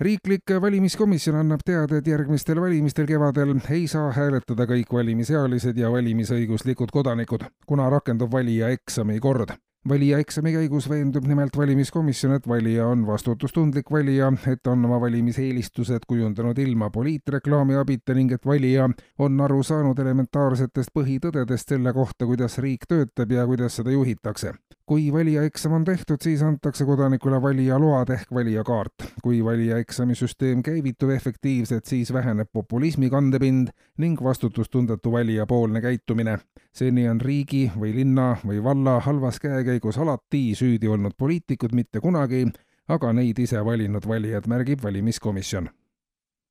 riiklik valimiskomisjon annab teada, et järgmistel valimistel kevadel ei saa hääletada kõik valimisealised ja valimisõiguslikud kodanikud, kuna rakendub valija eksami kord valija eksami käigus veendub nimelt valimiskomisjon, et valija on vastutustundlik valija, et on oma valimiseelistused kujundanud ilma poliitreklaami abita ning et valija on aru saanud elementaarsetest põhitõdedest selle kohta, kuidas riik töötab ja kuidas seda juhitakse. Kui valijaeksam on tehtud, siis antakse kodanikule valijaload ehk valijakaart. kui valijaeksamisüsteem käivitub efektiivselt, siis väheneb populismi kandepind ning vastutustundetu valijapoolne käitumine. seni on riigi või linna või valla halvas käekäigus käigus alati süüdi olnud poliitikud mitte kunagi, aga neid ise valinud valijad, märgib valimiskomisjon.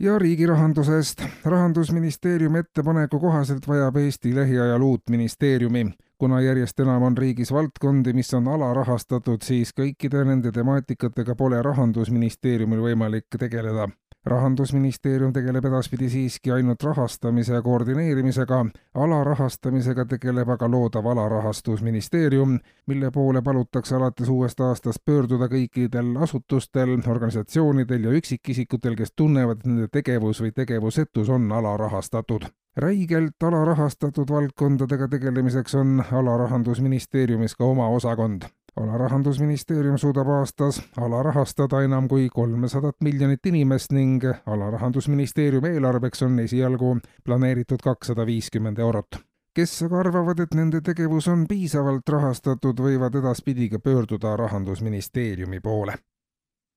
Ja riigi rahandusest. rahandusministeeriumi ettepaneku kohaselt vajab Eesti lähiajal uut ministeeriumi. kuna järjest enam on riigis valdkondi, mis on alarahastatud, siis kõikide nende temaatikatega pole rahandusministeeriumil võimalik tegeleda rahandusministeerium tegeleb edaspidi siiski ainult rahastamise ja koordineerimisega, alarahastamisega tegeleb aga loodav alarahastusministeerium, mille poole palutakse alates uuest aastast pöörduda kõikidel asutustel, organisatsioonidel ja üksikisikutel, kes tunnevad, et nende tegevus või tegevusetus on alarahastatud. Räigelt alarahastatud valdkondadega tegelemiseks on alarahandusministeeriumis ka oma osakond alarahandusministeerium suudab aastas alarahastada enam kui kolmesadat miljonit inimest ning alarahandusministeeriumi eelarveks on esialgu planeeritud kakssada viiskümmend eurot. kes aga arvavad, et nende tegevus on piisavalt rahastatud, võivad edaspidi ka pöörduda Rahandusministeeriumi poole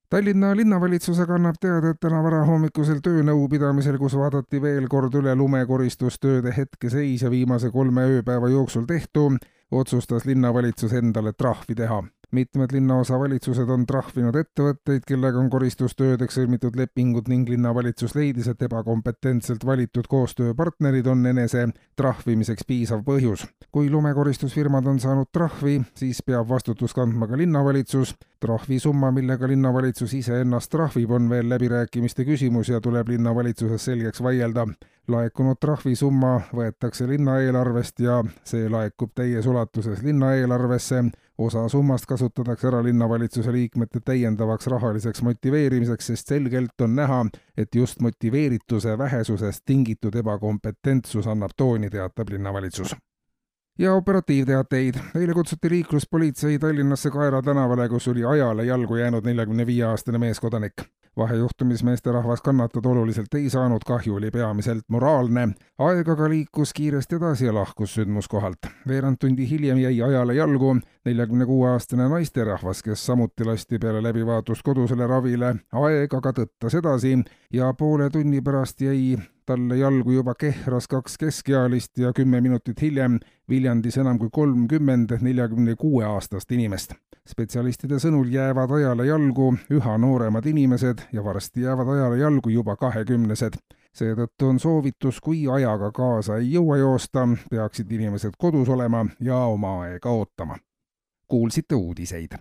Tallinna linnavalitsusega annab teada, et täna varahommikusel töönõupidamisel, kus vaadati veel kord üle lumekoristustööde hetkeseis ja viimase kolme ööpäeva jooksul tehtu, otsustas linnavalitsus endale trahvi teha mitmed linnaosavalitsused on trahvinud ettevõtteid, kellega on koristustöödeks sõlmitud lepingud ning linnavalitsus leidis, et ebakompetentselt valitud koostööpartnerid on enese trahvimiseks piisav põhjus. kui lumekoristusfirmad on saanud trahvi, siis peab vastutust kandma ka linnavalitsus. trahvisumma, millega linnavalitsus iseennast trahvib, on veel läbirääkimiste küsimus ja tuleb linnavalitsuses selgeks vaielda. Laekunud trahvisumma võetakse linnaeelarvest ja see laekub täies ulatuses linnaeelarvesse. Osa summast kasutatakse ära linnavalitsuse liikmete täiendavaks rahaliseks motiveerimiseks, sest selgelt on näha, et just motiveerituse vähesusest tingitud ebakompetentsus annab tooni, teatab linnavalitsus. Ja operatiivteateid. eile kutsuti liikluspolitsei Tallinnasse Kaera tänavale, kus oli ajale jalgu jäänud neljakümne viie aastane meeskodanik vahejuhtumis meesterahvas kannatada oluliselt ei saanud, kahju oli peamiselt moraalne. aeg aga liikus kiiresti edasi ja lahkus sündmuskohalt. veerand tundi hiljem jäi ajale jalgu neljakümne kuue aastane naisterahvas, kes samuti lasti peale läbivaatust kodusele ravile. aeg aga tõttas edasi ja poole tunni pärast jäi talle jalgu juba kehras kaks keskealist ja kümme minutit hiljem Viljandis enam kui kolmkümmend neljakümne kuue aastast inimest. spetsialistide sõnul jäävad ajale jalgu üha nooremad inimesed ja varsti jäävad ajale jalgu juba kahekümnesed. seetõttu on soovitus, kui ajaga kaasa ei jõua joosta, peaksid inimesed kodus olema ja oma aega ootama. Kuulsite uudiseid